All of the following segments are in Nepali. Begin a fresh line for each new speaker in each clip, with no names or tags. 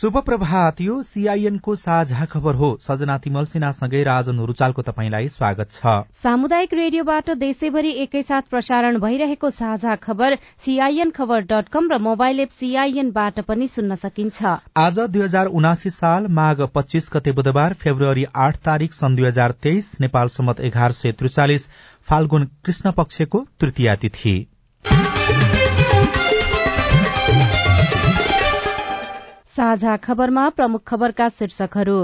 शुभ प्रभात यो सीआईएनको साझा खबर हो। सजना तिमल सिन्हासँगै राजन रुचालको तपाईँलाई स्वागत छ।
सामुदायिक रेडियोबाट देशैभरि एकैसाथ प्रसारण भइरहेको साझा खबर सीआईएन खबर डट कम र मोबाइल एप सीआईएनबाट पनि सुन्न सकिन्छ।
आज दुई हजार उनासी साल माघ पच्चीस गते बुधबार फेब्रुअरी आठ तारीक सन् दुई हजार तेइस नेपाल सम्मत एघार सय त्रिचालिस फाल्गुन कृष्ण पक्षको तृतीया तिथि।
साझा खबरमा प्रमुख खबरका शीर्षकहरू।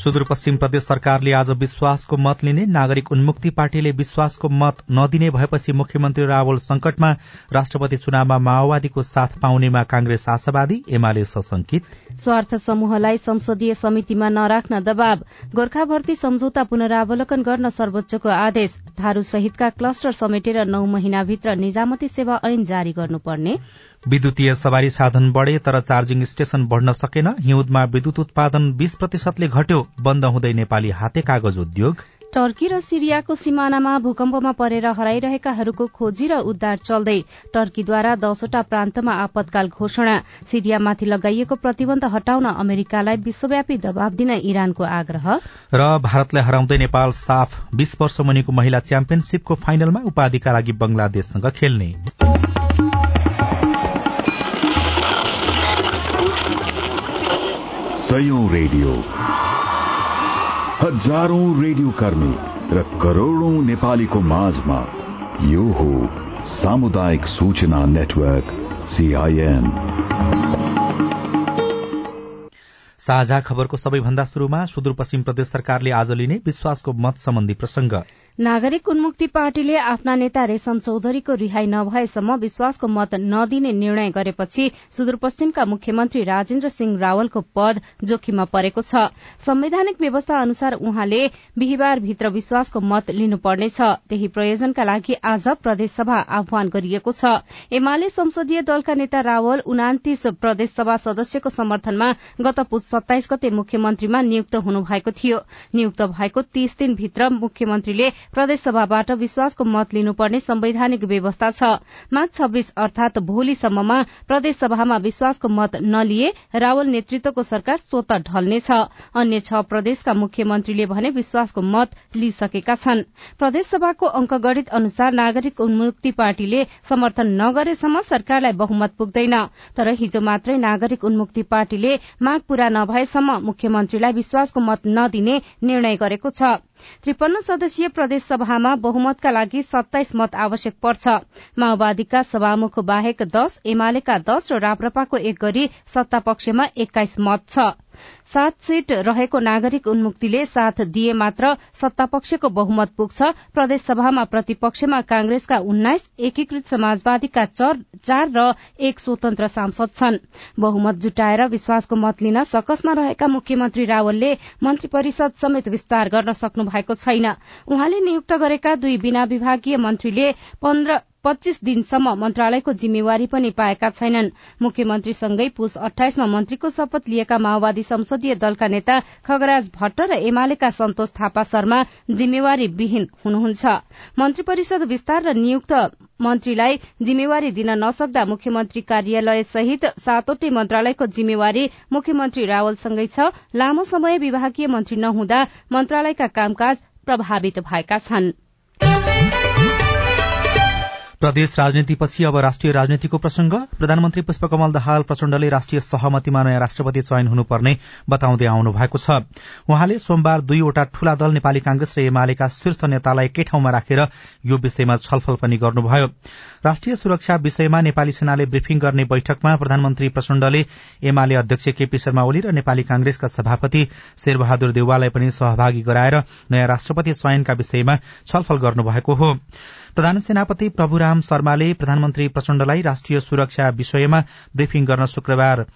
सुदूरपश्चिम प्रदेश सरकारले आज विश्वासको मत लिने नागरिक उन्मुक्ति पार्टीले विश्वासको मत नदिने भएपछि मुख्यमन्त्री रावल संकटमा राष्ट्रपति चुनावमा माओवादीको साथ पाउनेमा कांग्रेस आशावादी एमाले सशंकित
स्वार्थ समूहलाई संसदीय समितिमा नराख्न दबाव गोर्खा भर्ती सम्झौता पुनरावलोकन गर्न सर्वोच्चको आदेश थारू सहितका क्लस्टर समेटेर नौ महिनाभित्र निजामती सेवा ऐन जारी गर्नुपर्ने।
विद्युतीय सवारी साधन बढ़े तर चार्जिङ स्टेशन बढ़न सकेन। हिउँदमा विद्युत उत्पादन बीस प्रतिशतले घट्यो। बन्द हुँदै नेपाली हाते कागज उद्योग।
टर्की र सिरियाको सिमानामा भूकम्पमा परेर हराइरहेकाहरूको खोजी र उद्धार चल्दै टर्कीद्वारा दसवटा प्रान्तमा आपतकाल घोषणा। सिरियामाथि लगाइएको प्रतिबन्ध हटाउन अमेरिकालाई विश्वव्यापी दबाव दिन इरानको आग्रह।
र भारतलाई हराउँदै नेपाल साफ बीस वर्ष मुनिको महिला च्याम्पियनशीपको फाइनलमा उपाधिका लागि बंगलादेशसँग खेल्ने।
सयौं रेडियो। हजारौं रेडियो कर्मी र करोड़ौं नेपालीको माझमा यो हो सामुदायिक सूचना नेटवर्क सीआईएन
साझा खबरको सबैभन्दा शुरूमा सुदूरपश्चिम प्रदेश सरकारले आज लिने विश्वासको मत सम्बन्धी प्रसंग
नागरिक उन्मुक्ति पार्टीले आफ्ना नेता रेशम चौधरीको रिहाई नभएसम्म विश्वासको मत नदिने निर्णय गरेपछि सुदूरपश्चिमका मुख्यमन्त्री राजेन्द्र सिंह रावलको पद जोखिममा परेको छ। संवैधानिक व्यवस्था अनुसार उहाँले बिहिबार भित्र विश्वासको मत लिनुपर्नेछ। त्यही प्रयोजनका लागि आज प्रदेशसभा आह्वान गरिएको छ। एमाले संसदीय दलका नेता रावल उनातिस प्रदेशसभा सदस्यको समर्थनमा गत पुस सत्ताइस गते मुख्यमन्त्रीमा नियुक्त हुनुभएको थियो। नियुक्त भएको तीस दिनभित्र मुख्यमन्त्रीले प्रदेशसभाबाट विश्वासको मत लिनुपर्ने संवैधानिक व्यवस्था छ। माघ छब्बीस अर्थात भोलिसम्ममा प्रदेशसभामा विश्वासको मत नलिए रावल नेतृत्वको सरकार स्वत ढल्नेछ। अन्य छ प्रदेशका मुख्यमन्त्रीले भने विश्वासको मत लिइसकेका छन्। प्रदेशसभाको अंकगणित अनुसार नागरिक उन्मुक्ति पार्टीले समर्थन नगरेसम्म सरकारलाई बहुमत पुग्दैन। तर हिजो मात्रै नागरिक उन्मुक्ति पार्टीले माग पूरा नभएसम्म मुख्यमन्त्रीलाई विश्वासको मत नदिने निर्णय गरेको छ। त्रिपन्न सदस्यीय प्रदेशसभामा बहुमतका लागि सत्ताइस मत आवश्यक पर्छ। माओवादीका सभामुख बाहेक दश एमालेका दश र राप्रपाको एक गरी सत्तापक्षमा एक्काइस मत छ। सात सीट रहेको नागरिक उन्मुक्तिले साथ दिए मात्र सत्तापक्षको बहुमत पुग्छ। प्रदेशसभामा प्रतिपक्षमा कांग्रेसका उन्नाइस एकीकृत समाजवादीका चार र एक स्वतन्त्र सांसद छन्। बहुमत जुटाएर विश्वासको मत लिन सकसमा रहेका मुख्यमन्त्री रावलले मन्त्री परिषद समेत विस्तार गर्न सक्नु भएको छैन। उहाँले नियुक्त गरेका दुई बिना विभागीय मन्त्रीले पन्ध्र पच्चीस दिनसम्म मन्त्रालयको जिम्मेवारी पनि पाएका छैनन्। मुख्यमन्त्रीसँगै पुष अठाइसमा मन्त्रीको शपथ लिएका माओवादी संसदीय दलका नेता खगराज भट्ट र एमालेका सन्तोष थापा शर्मा जिम्मेवारी विहीन हुनुहुन्छ। मन्त्री परिषद विस्तार र नियुक्त मन्त्रीलाई जिम्मेवारी दिन नसक्दा मुख्यमन्त्री कार्यालय सहित सातवटै मन्त्रालयको जिम्मेवारी मुख्यमन्त्री रावलसँगै छ। लामो समय विभागीय मन्त्री नहुँदा मन्त्रालयका कामकाज प्रभावित भएका छनृ।
प्रदेश राजनीतिपछि अब राष्ट्रिय राजनीतिको प्रसंग। प्रधानमन्त्री पुष्पकमल दाहाल प्रचण्डले राष्ट्रिय सहमतिमा नयाँ राष्ट्रपति चयन हुनुपर्ने बताउँदै आउनु भएको छ। उहाँले सोमबार दुईवटा ठूला दल नेपाली कांग्रेस र एमालेका शीर्ष नेतालाई एकै ठाउँमा राखेर यो विषयमा छलफल पनि गर्नुभयो। राष्ट्रिय सुरक्षा विषयमा नेपाली सेनाले ब्रिफिङ गर्ने बैठकमा प्रधानमन्त्री प्रचण्डले एमाले अध्यक्ष केपी शर्मा ओली र नेपाली कांग्रेसका सभापति शेरबहादुर देउवालाई पनि सहभागी गराएर नयाँ राष्ट्रपति चयनका विषयमा छलफल गर्नुभएको हो। प्रधान सेनापति प्रभुराम शर्माले प्रधानमन्त्री प्रचण्डलाई राष्ट्रिय सुरक्षा विषयमा ब्रिफिङ गर्न शुक्रबार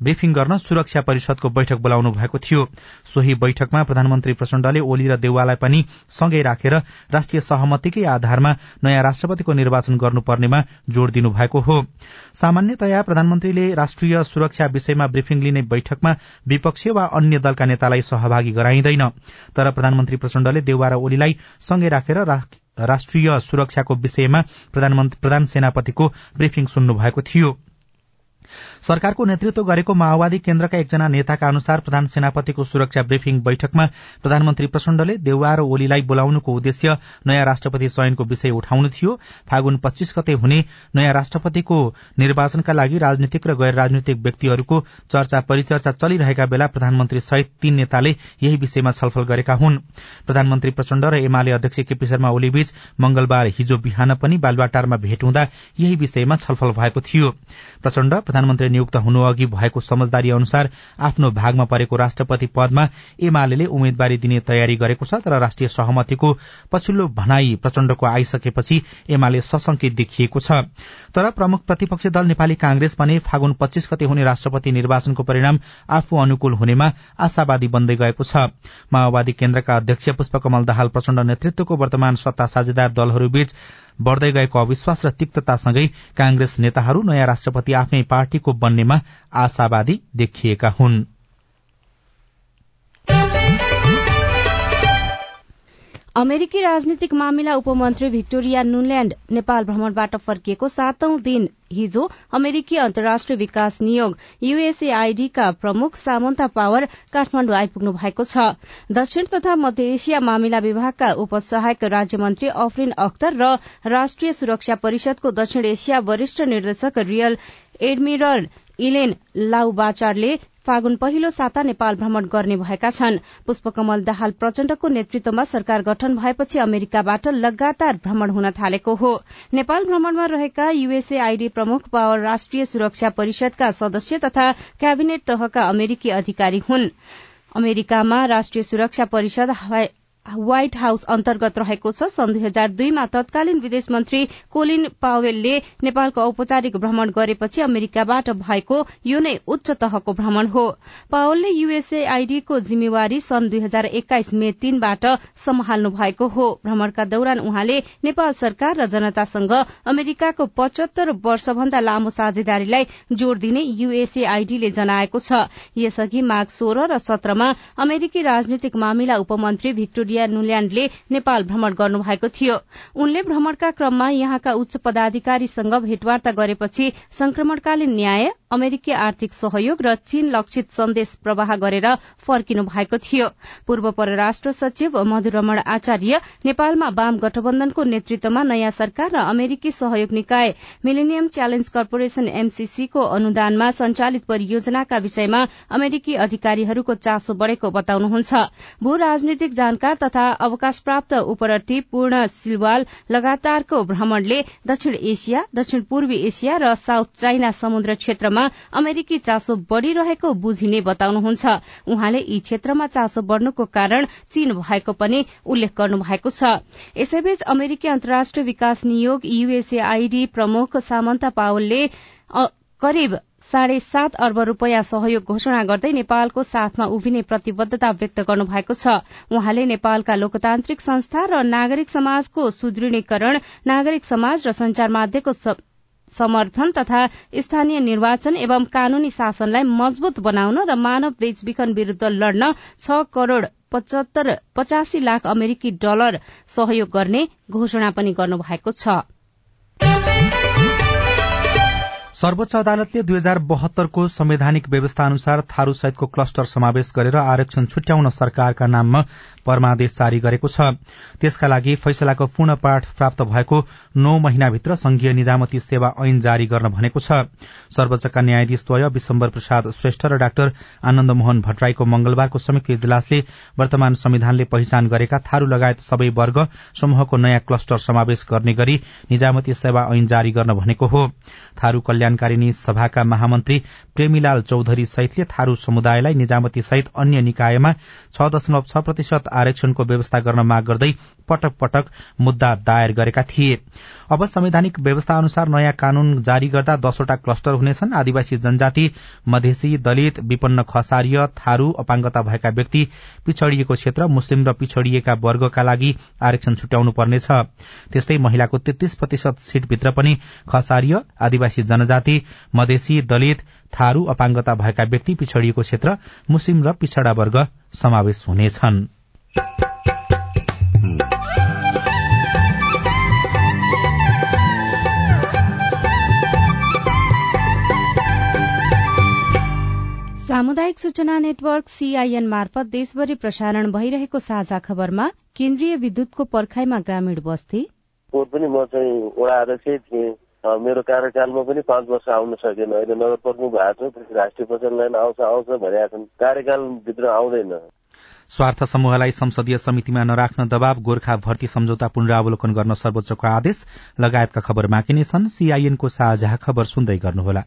ब्रिफिङ गर्न सुरक्षा परिषदको बैठक बोलाउनु भएको थियो। सोही बैठकमा प्रधानमन्त्री प्रचण्डले ओली र देउवालाई पनि सँगै राखेर राष्ट्रिय सहमतिकै आधारमा नयाँ राष्ट्रपतिको निर्वाचन गर्नुपर्नेमा जोड़ दिनुभएको हो। सामान्यतया प्रधानमन्त्रीले राष्ट्रिय सुरक्षा विषयमा ब्रिफिङ लिने बैठकमा विपक्षी वा अन्य दलका नेतालाई सहभागी गराइँदैन। तर प्रधानमन्त्री प्रचण्डले देउवा र ओलीलाई सँगै राखेर राष्ट्रिय सुरक्षाको विषयमा प्रधान सेनापतिको ब्रिफिङ सुन्नु भएको थियो। सरकारको नेतृत्व गरेको माओवादी केन्द्रका एकजना नेताका अनुसार प्रधान सेनापतिको सुरक्षा ब्रिफिङ बैठकमा प्रधानमन्त्री प्रचण्डले देउवा र ओलीलाई बोलाउनुको उद्देश्य नयाँ राष्ट्रपति चयनको विषय उठाउनु थियो। फागुन पच्चीस गते हुने नयाँ राष्ट्रपतिको निर्वाचनका लागि राजनीतिक र गैर राजनीतिक व्यक्तिहरूको चर्चा परिचर्चा चलिरहेका बेला प्रधानमन्त्री सहित तीन नेताले यही विषयमा छलफल गरेका हुन्। प्रधानमन्त्री प्रचण्ड र एमाले अध्यक्ष केपी शर्मा ओलीबीच मंगलबार हिजो बिहान पनि बालुवाटारमा भेट हुँदा यही विषयमा छलफल भएको थियो। प्रचण्ड प्रधानमन्त्री नियुक्त हुनु अघि भएको समझदारी अनुसार आफ्नो भागमा परेको राष्ट्रपति पदमा एमाले उम्मेद्वारी दिने तयारी गरेको छ तर राष्ट्रिय सहमतिको पछिल्लो भनाई प्रचण्डको आइसकेपछि एमाले सशंकित देखिएको छ। तर प्रमुख प्रतिपक्ष दल नेपाली कांग्रेस भने फागुन पच्चीस गते हुने राष्ट्रपति निर्वाचनको परिणाम आफू अनुकूल हुनेमा आशावादी बन्दै गएको छ। माओवादी केन्द्रका अध्यक्ष पुष्पकमल दाहाल प्रचण्ड नेतृत्वको वर्तमान सत्ता साझेदार दलहरूबीच बढ़दै गएको अविश्वास र तिक्ततासँगै कांग्रेस नेताहरू नयाँ राष्ट्रपति आफ्नै पार्टीको बन्नेमा आशावादी देखिएका हुन्।
अमेरिकी राजनीतिक मामिला उपमन्त्री भिक्टोरिया नुल्याण्ड नेपाल भ्रमणबाट फर्किएको सातौं दिन हिजो अमेरिकी अन्तर्राष्ट्रिय विकास नियोग युएसएआईडी का प्रमुख सामन्ता पावर काठमाण्डु आइपुग्नु भएको छ। दक्षिण तथा मध्य एसिया मामिला विभागका उपसहायक राज्यमन्त्री अफरिन अख्तर र राष्ट्रिय सुरक्षा परिषदको दक्षिण एसिया वरिष्ठ निर्देशक रियल एडमिरल इलेन लाउबाचारले फागुन पहिलो साता नेपाल भ्रमण गर्ने भएका छन्। पुष्पकमल दाहाल प्रचण्डको नेतृत्वमा सरकार गठन भएपछि अमेरिकाबाट लगातार भ्रमण हुन थालेको हो। नेपाल भ्रमणमा रहेका युएसएआईडी प्रमुख पावर राष्ट्रिय सुरक्षा परिषदका सदस्य तथा क्याबिनेट तहका अमेरिकी अधिकारी हुन्। अमेरिकामा राष्ट्रिय सुरक्षा परिषद व्हाइट हाउस अन्तर्गत रहेको छ। सन् दुई हजार दुईमा तत्कालीन विदेश मन्त्री कोलिन पावेलले नेपालको औपचारिक भ्रमण गरेपछि अमेरिकाबाट भएको यो नै उच्च तहको भ्रमण हो। पावलले युएसएआईडीको जिम्मेवारी सन् दुई हजार एक्काइस मे तीनबाट सम्हाल्नु भएको हो। भ्रमणका दौरान उहाँले नेपाल सरकार र जनतासँग अमेरिकाको पचहत्तर वर्षभन्दा लामो साझेदारीलाई जोड़ दिने युएसएआईडीले जनाएको छ। यसअघि माघ सोह्र र सत्रमा अमेरिकी राजनीतिक मामिला उपमन्त्री भिक्टोरिया प्रिया नुल्याण्डले नेपाल भ्रमण गर्नुभएको थियो। उनले भ्रमणका क्रममा यहाँका उच्च पदाधिकारीसँग भेटवार्ता गरेपछि संक्रमणकालीन न्याय अमेरिकी आर्थिक सहयोग र चीन लक्षित सन्देश प्रवाह गरेर फर्किनु भएको थियो। पूर्व परराष्ट्र सचिव मधुरमण आचार्य नेपालमा वाम गठबन्धनको नेतृत्वमा नयाँ सरकार र अमेरिकी सहयोग निकाय मिलेनियम च्यालेन्ज कर्पोरेशन एमसीसीको अनुदानमा संचालित परियोजनाका विषयमा अमेरिकी अधिकारीहरूको चासो बढ़ेको बताउनुहुन्छ। भू राजनीतिक जानकार तथा अवकाश प्राप्त उपरर्थी पूर्ण सिलवाल लगातारको भ्रमणले दक्षिण एसिया दक्षिण पूर्वी एसिया र साउथ चाइना समुद्र क्षेत्रमा क्षेत्रमा अमेरिकी चासो बढ़िरहेको बुझिने बताउनुहुन्छ। उहाँले यी क्षेत्रमा चासो बढ़नुको कारण चीन भएको पनि उल्लेख गर्नु भएको छ। यसैबीच अमेरिकी अन्तर्राष्ट्रिय विकास नियोग युएसएआईडी प्रमुख सामन्ता पावलले करिब साढे सात अर्ब रूपियाँ सहयोग घोषणा गर्दै नेपालको साथमा उभिने प्रतिबद्धता व्यक्त गर्नु भएको छ। उहाँले नेपालका लोकतान्त्रिक संस्था र नागरिक समाजको सुदृढीकरण नागरिक समाज र संचार माध्यमको समर्थन तथा स्थानीय निर्वाचन एवं कानूनी शासनलाई मजबूत बनाउन र मानव बेचबिखन विरूद्ध लड्न छ करोड़ पचासी लाख अमेरिकी डलर सहयोग गर्ने घोषणा पनि गर्नुभएको छ।
सर्वोच्च अदालतले दुई हजार बहत्तरको संवैधानिक व्यवस्था अनुसार थारू सहितको क्लस्टर समावेश गरेर आरक्षण छुट्याउन सरकारका नाममा परमादेश जारी गरेको छ। त्यसका लागि फैसलाको पूर्ण पाठ प्राप्त भएको नौ महिनाभित्र संघीय निजामती सेवा ऐन जारी गर्न भनेको छ। सर्वोच्चका न्यायाधीशद्वय विशम्बर प्रसाद श्रेष्ठ र डाक्टर आनन्द मोहन भट्टराईको मंगलबारको संयुक्त इजलासले वर्तमान संविधानले पहिचान गरेका थारू लगायत सबै वर्ग समूहको नयाँ क्लस्टर समावेश गर्ने गरी निजामती सेवा ऐन जारी गर्न भनेको हो। थारू कल्याणकारिणी सभाका महामन्त्री प्रेमीलाल चौधरी सहितले थारू समुदायलाई निजामती सहित अन्य निकायमा छ दशमलव छ प्रतिशत आरक्षणको व्यवस्था गर्न माग गर्दै पटक पटक मुद्दा दायर गरेका थिए। अब संवैधानिक व्यवस्था अनुसार नयाँ कानून जारी गर्दा दसवटा क्लस्टर हुनेछन्। आदिवासी जनजाति मधेसी दलित विपन्न खसारीय थारू अपाङ्गता भएका व्यक्ति पिछड़िएको क्षेत्र मुस्लिम र पिछड़िएका वर्गका लागि आरक्षण छुट्याउनु पर्नेछ। त्यस्तै महिलाको तेत्तीस प्रतिशत सीटभित्र पनि खसारीय आदिवासी जनजाति मधेसी दलित थारू अपाङ्गता भएका व्यक्ति पिछड़िएको क्षेत्र मुस्लिम र पिछड़ा वर्ग समावेश हुनेछन्।
सामुदायिक सूचना नेटवर्क सीआईएन मार्फत देशभरि प्रसारण भइरहेको साझा खबरमा केन्द्रीय विद्युतको पर्खाइमा ग्रामीण बस्ती।
पनि म चाहिँ वडा अध्यक्ष थिएँ। मेरो कार्यकालमा पनि पाँच वर्ष आउन सकेन। अहिले नगर प्रमुख भएको छ राष्ट्रिय प्रचार लाइन आउँछ आउँछ भनेका छन्। कार्यकालभित्र आउँदैन।
स्वार्थ समूहलाई संसदीय समितिमा नराख्न दबाव गोर्खा भर्ती सम्झौता पुनरावलोकन गर्न सर्वोच्चको आदेश लगायतका खबर बाँकी नै छन्। सीआईएनको साझा खबर सुन्दै गर्नुहोला।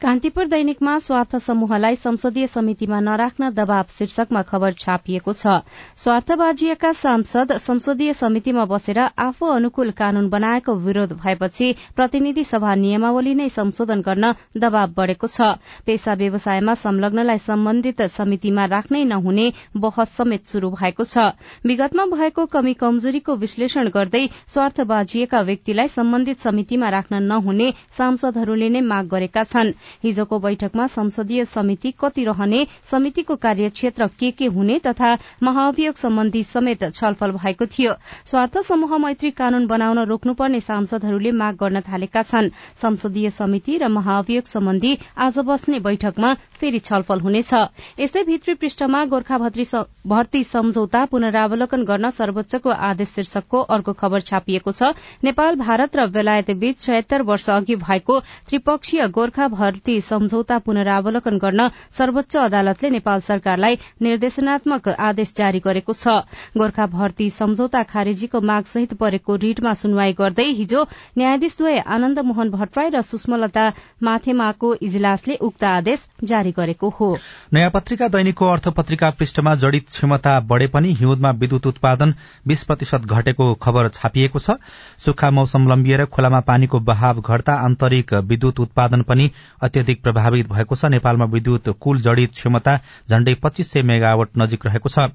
कान्तिपुर दैनिकमा स्वार्थ समूहलाई संसदीय समितिमा नराख्न दबाव शीर्षकमा खबर छापिएको छ। स्वार्थ बाजिएका सांसद संसदीय समितिमा बसेर आफू अनुकूल कानून बनाएको विरोध भएपछि प्रतिनिधि सभा नियमावली नै संशोधन गर्न दबाव बढ़ेको छ। पेसा व्यवसायमा संलग्नलाई सम्बन्धित समितिमा राख्नै नहुने बहस समेत शुरू भएको छ। विगतमा भएको कमी कमजोरीको विश्लेषण गर्दै स्वार्थ बाजिएका व्यक्तिलाई सम्बन्धित समितिमा राख्न नहुने सांसदहरूले नै माग गरेका छन्। हिजोको बैठकमा संसदीय समिति कति रहने समितिको कार्यक्षेत्र के के हुने तथा महाअभियोग सम्बन्धी समेत छलफल भएको थियो। स्वार्थ समूह मैत्री कानून बनाउन रोक्नुपर्ने सांसदहरूले माग गर्न थालेका छन्। संसदीय समिति र महाअभियोग सम्बन्धी आज बस्ने बैठकमा फेरि छलफल हुनेछ। यस्तै भित्री पृष्ठमा गोर्खा भर्ती सम्झौता पुनरावलोकन गर्न सर्वोच्चको आदेश शीर्षकको अर्को खबर छापिएको छ। नेपाल भारत र बेलायत बीच छयत्तर वर्ष अघि भएको त्रिपक्षीय गोर्खा भर्ती सम्झौता पुनरावलोकन गर्न सर्वोच्च अदालतले नेपाल सरकारलाई निर्देशनात्मक आदेश जारी गरेको छ। गोर्खा भर्ती सम्झौता खारेजीको माग सहित परेको रिटमा सुनवाई गर्दै हिजो न्यायाधीशद्वय आनन्द मोहन भट्टराई र सुषमलता माथेमाको इजलासले उक्त आदेश जारी गरेको हो।
नयाँ पत्रिका दैनिकको अर्थ पत्रिका पृष्ठमा जडित क्षमता बढ़े पनि हिउँदमा विद्युत उत्पादन बीस प्रतिशत घटेको खबर छापिएको छ। सुक्खा मौसम लम्बिएर खोलामा पानीको बहाव घट्दा आन्तरिक विद्युत उत्पादन पनि अत्यधिक प्रभावित भएको छ। नेपालमा विद्युत कुल जडित क्षमता झण्डै पच्चीस सय मेगावट नजिक रहेको छ।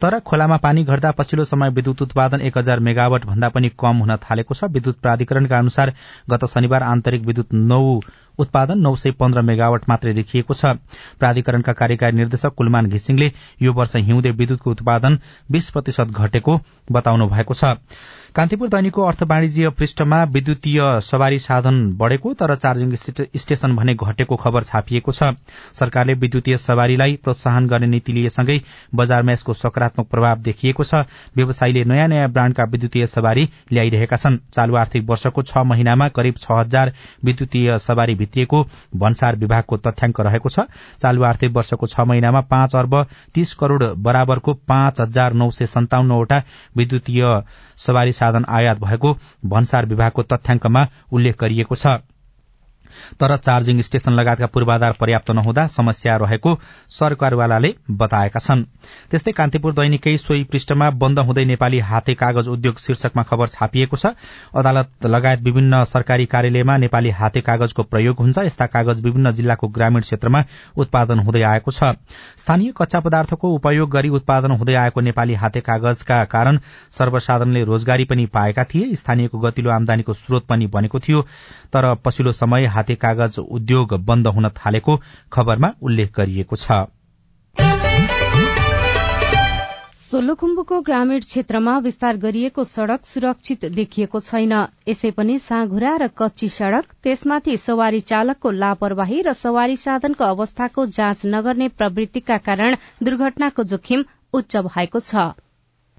तर खोलामा पानी घट्दा पछिल्लो समय विद्युत उत्पादन एक हजार मेगावट भन्दा पनि कम हुन थालेको छ। विद्युत प्राधिकरणका अनुसार गत शनिबार आन्तरिक विद्युत नौ उत्पादन नौ सय पन्ध्र मेगावट मात्रै देखिएको छ। प्राधिकरणका कार्यकारी निर्देशक कुलमान घिसिङले यो वर्ष हिउँदे विद्युतको उत्पादन बीस प्रतिशत घटेको बताउनु भएको छ। कान्तिपुर दैनिकको अर्थ वाणिज्य पृष्ठमा विद्युतीय सवारी साधन बढ़ेको तर चार्जिङ स्टेशन भने घटेको खबर छापिएको छ। सरकारले विद्युतीय सवारीलाई प्रोत्साहन गर्ने नीति लिएसँगै बजारमा यसको सकारात्मक प्रभाव देखिएको छ। व्यवसायीले नयाँ नयाँ ब्राण्डका विद्युतीय सवारी ल्याइरहेका छन्। चालू आर्थिक वर्षको छ महिनामा करिब छ हजार विद्युतीय सवारी भित्रिएको भन्सार विभागको तथ्याङ्क रहेको छ। चालू आर्थिक वर्षको छ महिनामा पाँच अर्ब तीस करोड़ बराबरको पाँच हजार नौ सय सन्ताउन्नवटा विद्युतीय सवारी साधन आयात भएको भन्सार विभागको तथ्याङ्कमा उल्लेख गरिएको छ। तर चार्जिङ स्टेशन लगायतका पूर्वाधार पर्याप्त नहुँदा समस्या रहेको सरकारवालाले बताएका छन्। त्यस्तै कान्तिपुर दैनिकै सोही पृष्ठमा बन्द हुँदै नेपाली हाते कागज उद्योग शीर्षकमा खबर छापिएको छ। अदालत लगायत विभिन्न सरकारी कार्यालयमा नेपाली हाते कागजको प्रयोग हुन्छ। यस्ता कागज विभिन्न जिल्लाको ग्रामीण क्षेत्रमा उत्पादन हुँदै आएको छ। स्थानीय कच्चा पदार्थको उपयोग गरी उत्पादन हुँदै आएको नेपाली हाते कागजका कारण सर्वसाधारणले रोजगारी पनि पाएका थिए। स्थानीयको गतिलो आमदानीको स्रोत पनि बनेको थियो। तर पछिल्लो समय हाते कागज उद्योग बन्द हुन थालेको खबरमा उल्लेख गरिएको छ।
सोलुखुम्बुको ग्रामीण क्षेत्रमा विस्तार गरिएको सड़क सुरक्षित देखिएको छैन। यसै पनि साँघुरा र कच्ची सड़क त्यसमाथि सवारी चालकको लापरवाही र सवारी साधनको अवस्थाको जाँच नगर्ने प्रवृत्तिका कारण दुर्घटनाको जोखिम उच्च भएको छ।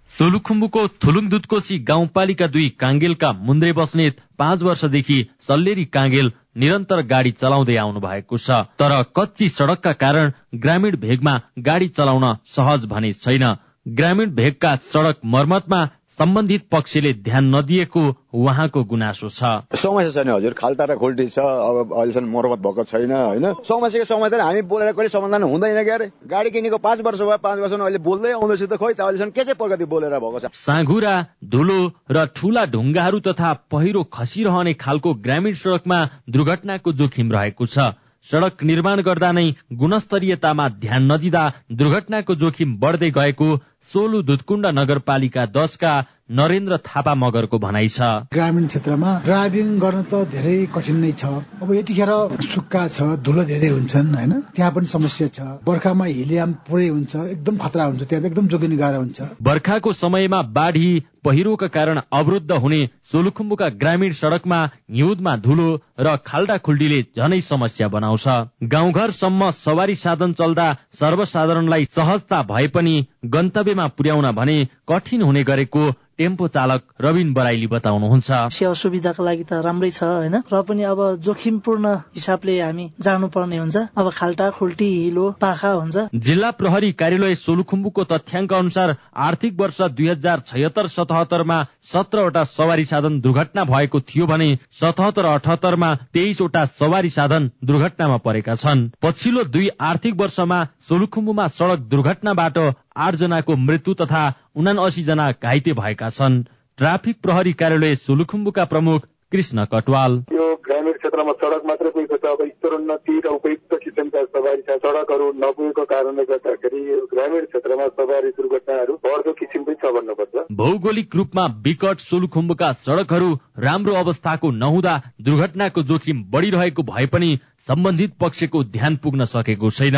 सोलुखुम्बुको थुलुङ दुधकोशी गाउँपालिका दुई काङ्गेलका मुन्द्रे बस्नेत पाँच वर्षदेखि सल्लेरी काङ्गेल निरन्तर गाडी चलाउँदै आउनु भएको छ। तर कच्ची सड़कका कारण ग्रामीण भेगमा गाडी चलाउन सहज भने छैन। ग्रामीण भेगका सड़क मर्मतमा सम्बन्धित पक्षले ध्यान नदिएको उहाँको गुनासो छ।
समस्या छैन हजुर खाल्टा र खोल्टी छ। अब अहिलेसम्म मर्मत भएको छैन होइन? समस्याको समाधान हामी बोलेर कहिले समाधान हुँदैन क्या अरे गाडी किनेको पाँच वर्ष भयो पाँच वर्षमा अहिले बोल्दै आउँदैछु त खोइ त अहिलेसम्म के चाहिँ प्रगति बोलेर भएको छ?
साँघुरा धुलो र ठूला ढुङ्गाहरू तथा पहिरो खसिरहने खालको ग्रामीण सड़कमा दुर्घटनाको जोखिम रहेको छ। सड़क निर्माण गर्दा नै गुणस्तरीयतामा ध्यान नदिँदा दुर्घटनाको जोखिम बढ्दै गएको सोलु दुधकुण्ड नगरपालिका दसका नरेन्द्र थापा मगरको भनाइ छ।
ग्रामीण क्षेत्रमा ड्राइभिङ गर्न त धेरै कठिन नै छ। अब यतिखेर सुक्खा छ धुलो धेरै हुन्छन् होइन? त्यहाँ पनि समस्या छ। बर्खामा हिलियाम पुरै हुन्छ एकदम खतरा हुन्छ त्यहाँ एकदम जोगिनु गाह्रो हुन्छ।
बर्खाको समयमा बाढी पहिरोका कारण अवरुद्ध हुने सोलुखुम्बुका ग्रामीण सड़कमा हिउँदमा धुलो र खाल्डा खुल्डीले झनै समस्या बनाउँछ। गाउँघरसम्म सवारी साधन चल्दा सर्वसाधारणलाई सहजता भए पनि गन्तव्यमा पुर्याउन भने कठिन हुने गरेको टेम्पो चालक रविन बराइली बताउनुहुन्छ।
सेवा सुविधाको लागि त राम्रै छ होइन? र पनि अब जोखिमपूर्ण हिसाबले हामी जानुपर्ने हुन्छ। अब खाल्टा खुल्टी हिलो पाखा हुन्छ।
जिल्ला प्रहरी कार्यालय सोलुखुम्बुको तथ्याङ्क अनुसार आर्थिक वर्ष दुई हजार छयत्तर सतहत्तरमा सत्रवटा सवारी साधन दुर्घटना भएको थियो भने सतहत्तर अठहत्तरमा तेइसवटा सवारी साधन दुर्घटनामा परेका छन्। पछिल्लो दुई आर्थिक वर्षमा सोलुखुम्बुमा सड़क दुर्घटनाबाट आठ जनाको मृत्यु तथा उनासी जना घाइते भएका छन्। ट्राफिक प्रहरी कार्यालय सोलुखुम्बुका प्रमुख कृष्ण कटवाल।
यो ग्रामीण क्षेत्रमा सड़क मात्रै पुगेको छ अब स्तरोन्नति र उपयुक्त किसिमका सवारी सड़कहरू नपुगेको कारणले गर्दाखेरि ग्रामीण क्षेत्रमा सवारी दुर्घटनाहरू बढ्दो किसिमकै छ भन्नुपर्छ।
भौगोलिक रूपमा विकट सोलुखुम्बुका सड़कहरू राम्रो अवस्थाको नहुँदा दुर्घटनाको जोखिम बढ़िरहेको भए पनि सम्बन्धित पक्षको ध्यान पुग्न सकेको छैन।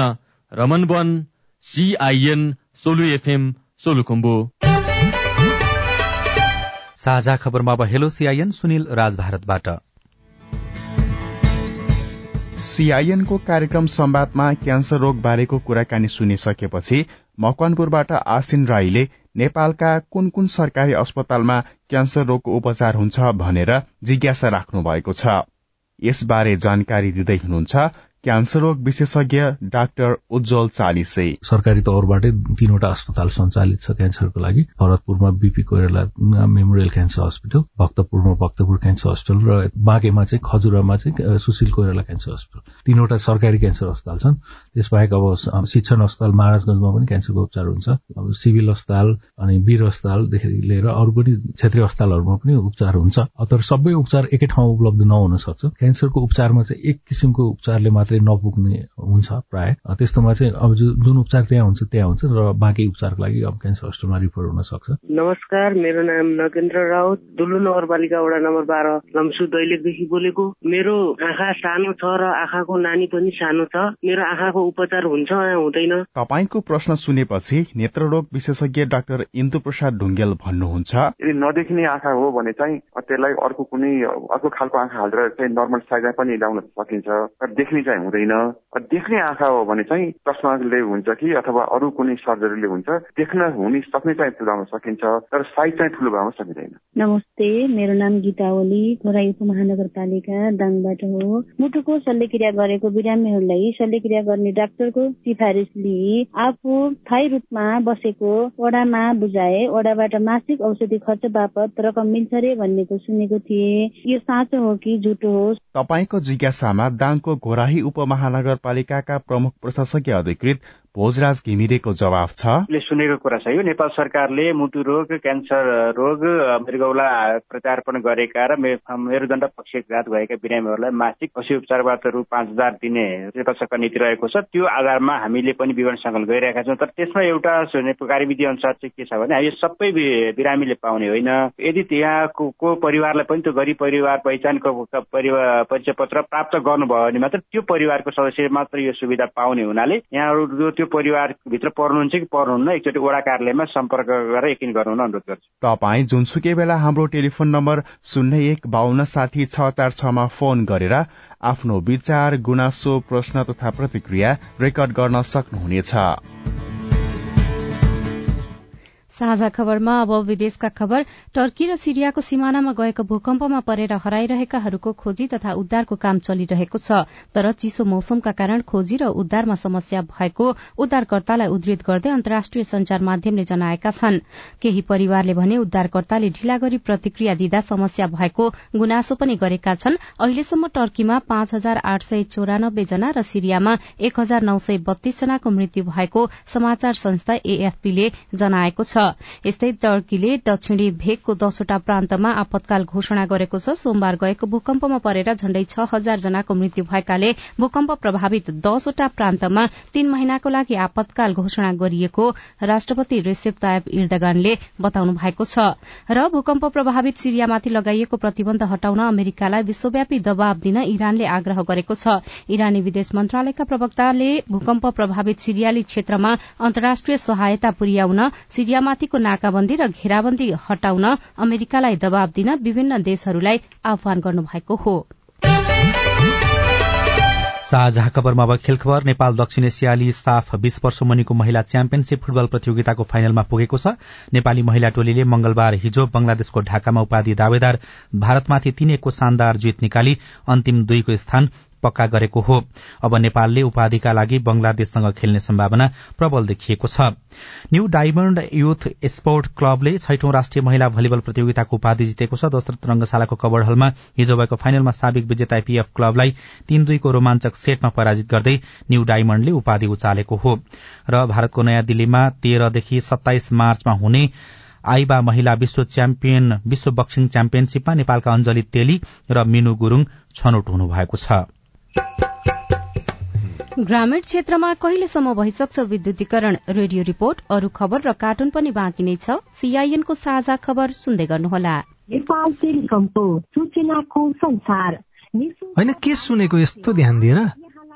Raman one. CIN Solu FM Solukhumbu
साझा खबरमा अब हेलो सीआईएन सुनिल राज भारतबाट
सीआईएनको कार्यक्रम संवादमा क्यान्सर रोग बारेको कुराकानी सुनिसकेपछि मकवानपुरबाट आसिन राईले नेपालका कुन कुन सरकारी अस्पतालमा क्यान्सर रोगको उपचार हुन्छ भनेर जिज्ञासा राख्नु भएको छ। यसबारे जानकारी दिँदै हुनुहुन्छ क्यान्सर रोग विशेषज्ञ डाक्टर उज्जवल चालिसे।
सरकारी तौरबाटै तीनवटा अस्पताल सञ्चालित छ क्यान्सरको लागि। भरतपुरमा BP Koirala memorial cancer hospital भक्तपुरमा Bhaktapur cancer hospital र बाँकेमा चाहिँ खजुरामा चाहिँ सुशील कोइराला क्यान्सर हस्पिटल। तीनवटा सरकारी क्यान्सर अस्पताल छन्। त्यसबाहेक अब शिक्षण अस्पताल महाराजगंजमा पनि क्यान्सरको उपचार हुन्छ। अब सिभिल अस्पताल अनि वीर अस्पतालदेखि लिएर अरू पनि क्षेत्रीय अस्पतालहरूमा पनि उपचार हुन्छ। तर सबै उपचार एकै ठाउँमा उपलब्ध नहुन सक्छ। क्यान्सरको उपचारमा चाहिँ एक किसिमको उपचारले मात्रै नपुग्ने हुन्छ प्राय। त्यस्तोमा चाहिँ अब जुन उपचार त्यहाँ हुन्छ त्यहाँ हुन्छ र बाँकी उपचारको लागि अब क्यान्सर हस्पिटलमा रिफर हुन सक्छ।
नमस्कार मेरो नाम नगेन्द्र राउत दुल्लु नगरपालिका वडा नम्बर बाह्र लम्सु दैलेखदेखि बोलेको। मेरो आँखा सानो छ र आँखाको नानी पनि सानो छ। मेरो आँखाको उपचार हुन्छ हुँदैन?
तपाईँको प्रश्न सुनेपछि नेत्ररोग विशेषज्ञ डाक्टर इन्दु प्रसाद ढुङ्गेल भन्नुहुन्छ।
यदि नदेखिने आँखा हो भने चाहिँ त्यसलाई अर्को कुनै अर्को खालको आँखा हालेर चाहिँ नर्मल साइजमा पनि ल्याउन सकिन्छ। तर देख्ने चाहिँ हुँदैन। देख्ने आँखा हो भने चाहिँ चस्माले हुन्छ कि अथवा अरू कुनै सर्जरीले हुन्छ देख्न हुने सक्ने चाहिँ तुलाउन सकिन्छ। तर साइज चाहिँ ठुलो बनाउन सकिँदैन।
नमस्ते मेरो नाम गीता ओली। खोराई उपमहानगरपालिका दाङबाट हो। मुटुको शल्यक्रिया गरेको बिरामीहरूलाई शल्यक्रिया गर्ने डाक्टरको सिफारिस लिई आफू स्थायी रूपमा बसेको वडामा बुझाए वडाबाट मासिक औषधि खर्च बापत रकम मिल्छ रे भन्नेको सुनेको थिए। यो साँचो हो कि झुटो हो?
तपाईँको जिज्ञासामा दाङको घोराही उपमहानगरपालिकाका प्रमुख प्रशासकीय अधिकृत भोजराज घिमिरेको जवाब छ।
सुनेको कुरा छ। यो नेपाल सरकारले मुटु रोग क्यान्सर रोग मृगौला प्रत्यार्पण गरेका र मेरुदण्ड पक्षघात भएका बिरामीहरूलाई मासिक पशु उपचारबाट रु पाँच हजार दिने नेपाल सरकार नीति रहेको छ। त्यो आधारमा हामीले पनि विवरण सङ्कलन गरिरहेका छौँ। तर त्यसमा एउटा कार्यविधि अनुसार चाहिँ के छ भने यो सबै बिरामीले पाउने होइन। यदि त्यहाँको को परिवारलाई पनि त्यो गरिब परिवार पहिचानको परिचय पत्र प्राप्त गर्नुभयो भने मात्र त्यो परिवारको सदस्यले मात्र यो सुविधा पाउने हुनाले यहाँहरू त्यो परिवारभित्र पर्नुहुन्छ कि पर्नुहुन्न एकचोटि वडा कार्यालयमा सम्पर्क गरेर यकिन गर्नुहुन अनुरोध गर्छु।
तपाईँ जुनसुकै बेला हाम्रो टेलिफोन नम्बर शून्य एक बान्न साठी छ चार छमा फोन गरेर आफ्नो विचार गुनासो प्रश्न तथा प्रतिक्रिया रेकर्ड गर्न सक्नुहुनेछ।
साझा खबरमा अब विदेशका खबर। टर्की र सिरियाको सिमानामा गएको भूकम्पमा परेर हराइरहेकाहरूको खोजी तथा उद्धारको काम चलिरहेको छ। तर चिसो मौसमका कारण खोजी र उद्धारमा समस्या भएको उद्धारकर्तालाई उद्धृत गर्दै अन्तर्राष्ट्रिय संचार माध्यमले जनाएका छन्। केही परिवारले भने उद्धारकर्ताले ढिला गरी प्रतिक्रिया दिँदा समस्या भएको गुनासो पनि गरेका छन्। अहिलेसम्म टर्कीमा पाँच हजार आठ सय चौरानब्बे जना र सिरियामा एक हजार नौ सय बत्तीस जनाको मृत्यु भएको समाचार संस्था एएफपीले जनाएको छ। यस्तै टर्कीले दक्षिणी भेगको दसवटा प्रान्तमा आपतकाल घोषणा गरेको छ। सोमबार गएको भूकम्पमा परेर झण्डै छ हजार जनाको मृत्यु भएकाले भूकम्प प्रभावित दसवटा प्रान्तमा तीन महिनाको लागि आपतकाल घोषणा गरिएको राष्ट्रपति रेसेप तायब इर्दगानले बताउनु भएको छ। र भूकम्प प्रभावित सिरियामाथि लगाइएको प्रतिबन्ध हटाउन अमेरिकालाई विश्वव्यापी दबाव दिन इरानले आग्रह गरेको छ। इरानी विदेश मन्त्रालयका प्रवक्ताले भूकम्प प्रभावित सिरियाली क्षेत्रमा अन्तर्राष्ट्रिय सहायता पुर्याउन सिरियामा माथिको नाकाबन्दी र घेराबन्दी हटाउन अमेरिकालाई दबाव दिन विभिन्न देशहरूलाई आह्वान गर्नुभएको हो।
साझा खबरमा अब खेल खबर। नेपाल दक्षिण एसियाली साफ बीस वर्ष मुनिको महिला च्याम्पियनशीप फुटबल प्रतियोगिताको फाइनलमा पुगेको छ। नेपाली महिला टोलीले मंगलबार हिजो बंगलादेशको ढाकामा उपाधि दावेदार भारतमाथि तीन एकको शानदार जित निकाली अन्तिम दुईको स्थान पक्का गरेको हो। अब नेपालले उपाधिका लागि बंगलादेशसँग खेल्ने सम्भावना प्रबल देखिएको छ। न्यू डायमण्ड युथ स्पोर्ट क्लबले छैटौं राष्ट्रिय महिला भलिबल प्रतियोगिताको उपाधि जितेको छ। दशरथ रंगशालाको कबड़ हिजो भएको फाइनलमा साबिक विजेता पीएफ क्लबलाई तीन दुईको रोमाञ्चक सेटमा पराजित गर्दै न्यू डायमण्डले उपाधि उचालेको हो। र भारतको नयाँ दिल्लीमा तेह्रदेखि सत्ताइस मार्चमा हुने आइबा महिला विश्व च्याम्पियन विश्व बक्सिङ च्याम्पियनशीपमा नेपालका अञ्जली तेली र मिनु गुरूङ छनौट हुनुभएको छ।
ग्रामीण क्षेत्रमा कहिलेसम्म भइसक्छ विद्युतीकरण? रेडियो रिपोर्ट अरू खबर र कार्टुन पनि बाँकी नै छ। सीआईएनको साझा खबर सुन्दै गर्नुहोला।
होइन के सुनेको यस्तो ध्यान दिएर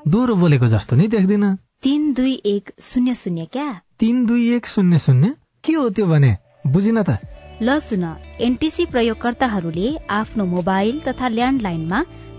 दोहोरो बोलेको जस्तो नै देख्दिन।
तिन दुई एक शून्य शून्य क्या?
तिन दुई एक शून्य शून्य? के हो त्यो भने? बुझिन त।
ल सुन। एनटिसी प्रयोगकर्ताहरूले आफ्नो मोबाइल तथा ल्यान्डलाइनमा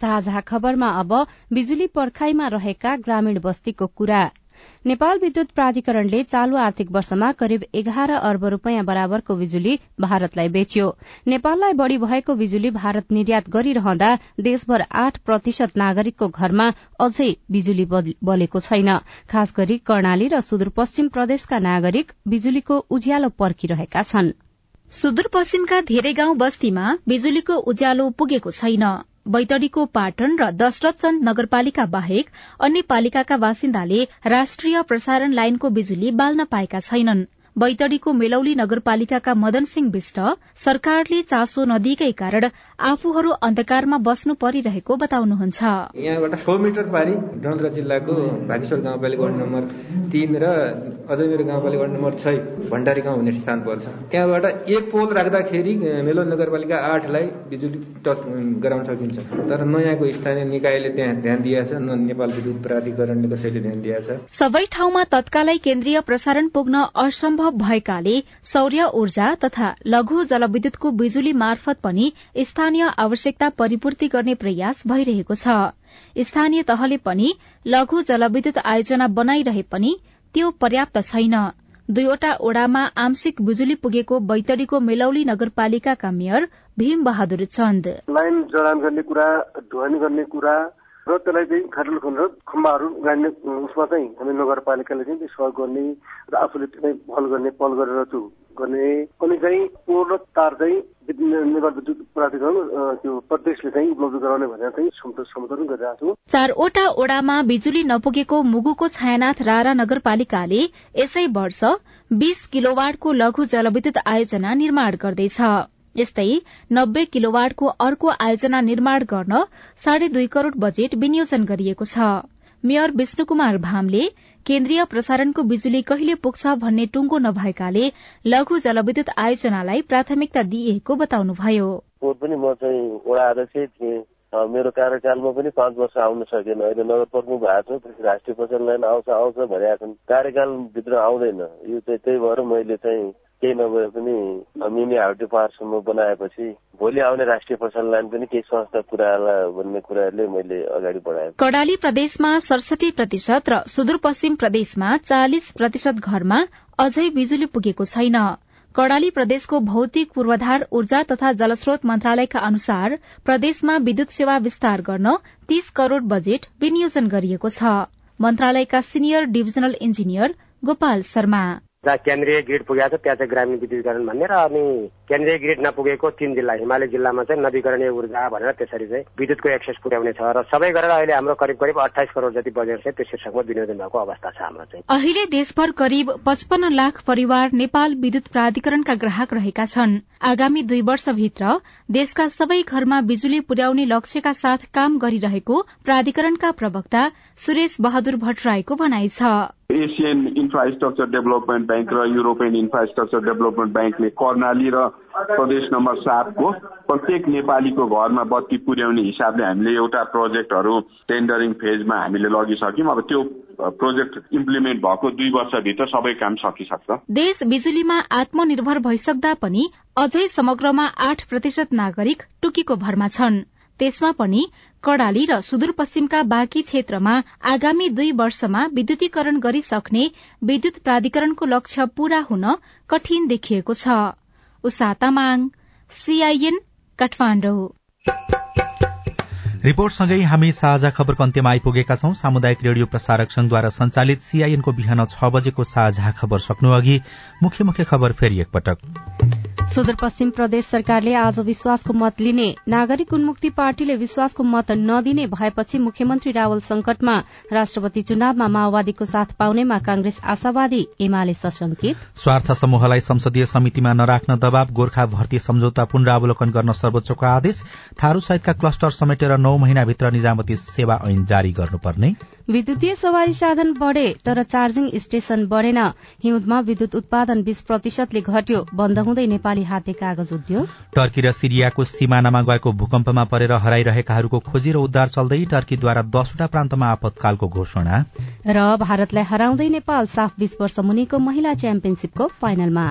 साझा खबरमा अब बिजुली पर्खाईमा रहेका ग्रामीण बस्तीको कुरा। नेपाल विद्युत प्राधिकरणले चालू आर्थिक वर्षमा करिब एघार अर्ब रूपियाँ बराबरको बिजुली भारतलाई बेच्यो। नेपाललाई बढ़ी भएको बिजुली भारत निर्यात गरिरहँदा देशभर आठ प्रतिशत नागरिकको घरमा अझै बिजुली बलेको छैन। खास गरी कर्णाली र सुदूरपश्चिम प्रदेशका नागरिक बिजुलीको उज्यालो पर्खिरहेका छन्।
सुदूरपश्चिमका धेरै गाउँ बस्तीमा बिजुलीको उज्यालो पुगेको छैन। बैतडीको पाटन र दशरथचन्द नगरपालिका बाहेक अन्य पालिकाका बासिन्दाले राष्ट्रिय प्रसारण लाइनको बिजुली बाल्न पाएका छैनन्। बैतडीको मेलौली नगरपालिकाका मदन सिंह विष्ट सरकारले चासो नदिएकै कारण आफूहरू अन्धकारमा बस्नु परिरहेको बताउनुहुन्छ।
यहाँबाट सौ मिटर पारी डलरा जिल्लाको भागेश्वर गाउँपालिका वार्ड नम्बर तीन र अझै मेरो गाउँपालिका वार्ड नम्बर छ भण्डारी गाउँ हुने स्थान पर्छ। त्यहाँबाट एक पोल राख्दाखेरि मेलो नगरपालिका आठलाई बिजुली टच गराउन सकिन्छ। तर नयाँको स्थानीय निकायले त्यहाँ ध्यान दिएछ न नेपाल विद्युत प्राधिकरणले कसैले ध्यान दिएछ।
सबै ठाउँमा तत्कालै केन्द्रीय प्रसारण पुग्न असम्भव भएकाले सौर्य ऊर्जा तथा लघु जलविद्युतको बिजुली मार्फत पनि स्थानीय आवश्यकता परिपूर्ति गर्ने प्रयास भइरहेको छ। स्थानीय तहले पनि लघु जलविद्युत आयोजना बनाइरहे पनि त्यो पर्याप्त छैन। दुईवटा ओडामा आंशिक बिजुली पुगेको बैतडीको मेलौली नगरपालिकाका मेयर भीम बहादुर चन्द।
लाइन जडान गर्ने कुरा ढुवानी गर्ने कुरा र त्यसलाई चाहिँ खाडल खनेर खम्बाहरू गाड्ने उसमा चाहिँ हामी नगरपालिकाले चाहिँ सहयोग गर्ने र आफूले त्यसलाई पहल गर्ने पहल गरेर त्यो गर्ने। अनि चाहिँ पोहोर र तार चाहिँ नेपाल विद्युत प्राधिकरण त्यो प्रदेशले चाहिँ उपलब्ध गराउने भनेर चाहिँ सम्बोधन गरिरहेको छु।
चारवटा ओडामा बिजुली नपुगेको मुगुको छायानाथ रारा नगरपालिकाले यसै वर्ष बीस किलोवाटको लघु जलविद्युत आयोजना निर्माण गर्दैछ। यस्तै नब्बे किलोवाटको अर्को आयोजना निर्माण गर्न साढे दुई करोड़ बजेट विनियोजन गरिएको छ। मेयर विष्णु कुमार भामले केन्द्रीय प्रसारणको बिजुली कहिले पुग्छ भन्ने टुङ्गो नभएकाले लघु जलविद्युत आयोजनालाई प्राथमिकता दिइएको बताउनुभयो।
पनि म चाहिँ वडा मेरो कार्यकालमा पनि पाँच वर्ष आउन सकेन। अहिले नगर प्रमुख भएको छ राष्ट्रिय प्रसारण लाइन आउँछ आउँछ भनिरहेका छन्। कार्यकालभित्र आउँदैन। यो चाहिँ त्यही भएर मैले चाहिँ केही नभए पनि मिनी हाउटी पावरसम्म बनाएपछि भोलि आउने राष्ट्रिय लाइन पनि केही संस्था पुऱ्याएला भन्ने कुराहरूले मैले अगाडि बढाएँ।
कडाली प्रदेशमा सडसठी प्रतिशत र सुदूरपश्चिम प्रदेशमा चालिस प्रतिशत घरमा अझै बिजुली पुगेको छैन। कडाली प्रदेशको भौतिक पूर्वाधार ऊर्जा तथा जलस्रोत मन्त्रालयका अनुसार प्रदेशमा विद्युत सेवा विस्तार गर्न तीस करोड़ बजेट विनियोजन गरिएको छ। मन्त्रालयका senior divisional engineer Gopal Sharma.
जहाँ केन्द्रीय ग्रिड पुगेको छ त्यहाँ चाहिँ ग्रामीण विद्युतीकरण भन्ने र अनि केन्द्रीय ग्रिड नपुगेको तीन जिल्ला हिमालय जिल्लामा चाहिँ नवीकरणीय ऊर्जा भनेर त्यसरी चाहिँ विद्युतको एक्सेस पुर्याउने छ र सबै गरेर अहिले हाम्रो करिब करिब अठाइस करोड़ जति बजेट चाहिँ त्यो शीर्षकमा विनियोजन भएको अवस्था छ हाम्रो चाहिँ।
अहिले देशभर करिब पचपन्न लाख परिवार नेपाल विद्युत प्राधिकरणका ग्राहक रहेका छन्। आगामी दुई वर्षभित्र देशका सबै घरमा बिजुली पुर्याउने लक्ष्यका साथ काम गरिरहेको प्राधिकरणका प्रवक्ता सुरेश बहादुर भट्टराईको भनाइ छ।
एसियन इन्फ्रास्ट्रक्चर डेभलपमेन्ट ब्याङ्क र युरोपियन इन्फ्रास्ट्रक्चर डेभलपमेन्ट ब्याङ्कले कर्णाली र प्रदेश नम्बर सातको प्रत्येक नेपालीको घरमा बत्ती पुर्याउने हिसाबले हामीले एउटा प्रोजेक्टहरू टेन्डरिङ फेजमा हामीले लगिसक्यौँ। अब त्यो प्रोजेक्ट इम्प्लिमेन्ट भएको दुई वर्षभित्र सबै काम सकिसक्छ।
देश बिजुलीमा आत्मनिर्भर भइसक्दा पनि अझै समग्रमा आठ प्रतिशत नागरिक टुकीको भरमा छन्। त्यसमा पनि कडाली र सुदूरपश्चिमका बाँकी क्षेत्रमा आगामी दुई वर्षमा विद्युतीकरण गरिसक्ने विद्युत प्राधिकरणको लक्ष्य पूरा हुन कठिन देखिएको छ। उषा तामाङ
रिपोर्टसँगै हामी साझा खबरको अन्त्यमा आइपुगेका छौं। सामुदायिक रेडियो प्रसारक संघद्वारा संचालित सीआईएनको बिहान छ बजेको साझा खबर सक्नु अघि मुख्य मुख्य खबर फेरि एकपटक।
सुदूरपश्चिम प्रदेश सरकारले आज विश्वासको मत लिने। नागरिक उन्मुक्ति पार्टीले विश्वासको मत नदिने भएपछि मुख्यमन्त्री रावल संकटमा राष्ट्रपति चुनावमा माओवादीको साथ पाउनेमा कांग्रेस आशावादी एमाले सशंकित
स्वार्थ समूहलाई संसदीय समितिमा नराख्न दबाव गोर्खा भर्ती सम्झौता पुनरावलोकन गर्न सर्वोच्चको आदेश थारू सहितका क्लस्टर समेटेर नौ महिनाभित्र निजामती सेवा ऐन जारी गर्नुपर्ने।
विद्युतीय सवारी साधन बढ़े तर चार्जिङ स्टेशन बढ़ेन। हिउँदमा विद्युत उत्पादन बीस प्रतिशतले घट्यो बन्द हुँदै नेपाली नेपाली हाते कागज उद्योग।
टर्की र सिरियाको सिमानामा गएको भूकम्पमा परेर हराइरहेकाहरूको खोजी र उद्धार चल्दै टर्कीद्वारा दसवटा प्रान्तमा आपतकालको घोषणा।
र भारतलाई हराउँदै नेपाल साफ बीस वर्ष मुनिको महिला च्याम्पियनशीपको फाइनलमा।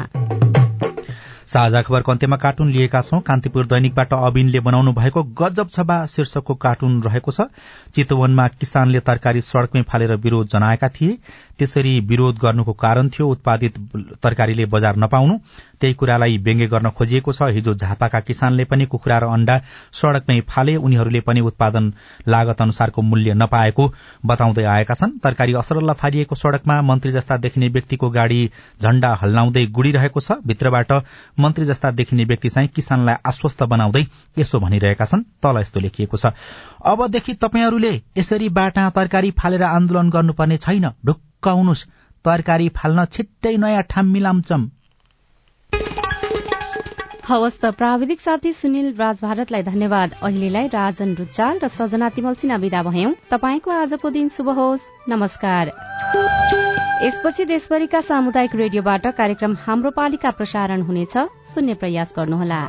साझा खबरको अन्त्यमा कार्टुन लिएका छौं? कान्तिपुर दैनिकबाट अबिनले बनाउनु भएको गजब छबा शीर्षकको कार्टुन रहेको छ। चितवनमा किसानले तरकारी सड़कमै फालेर विरोध जनाएका थिए। त्यसरी विरोध गर्नुको कारण थियो उत्पादित तरकारीले बजार नपाउनु। त्यही कुरालाई व्यङ्ग्य गर्न खोजिएको छ। हिजो झापाका किसानले पनि कुखुरा र अण्डा सड़कमै फाले उनीहरूले पनि उत्पादन लागत अनुसारको मूल्य नपाएको बताउँदै आएका छन्। तरकारी असरल्ल फालिएको सड़कमा मन्त्री जस्ता देखिने व्यक्तिको गाड़ी झण्डा हल्लाउँदै गुडिरहेको छ। भित्रबाट मन्त्री जस्ता देखिने व्यक्ति चाहिँ किसानलाई आश्वस्त बनाउँदै यसो भनिरहेका छन्। तल यस्तो लेखिएको छ। अबदेखि तपाईँहरूले यसरी बाटा तरकारी फालेर आन्दोलन गर्नुपर्ने छैन। ढुक्क आउनुहोस्। तरकारी फाल्न छिट्टै नयाँ ठाम मिलाउँछम्
हवस् त प्राविधिक साथी सुनिल राज भारतलाई धन्यवाद। अहिलेलाई राजन रुचाल र सजना तिमल सिन्हा विदा भयौं। तपाईँको आजको दिन शुभ होस्। नमस्कार। यसपछि देशभरिका सामुदायिक रेडियोबाट कार्यक्रम हाम्रो पालिका प्रसारण हुनेछ। सुन्ने प्रयास गर्नुहोला।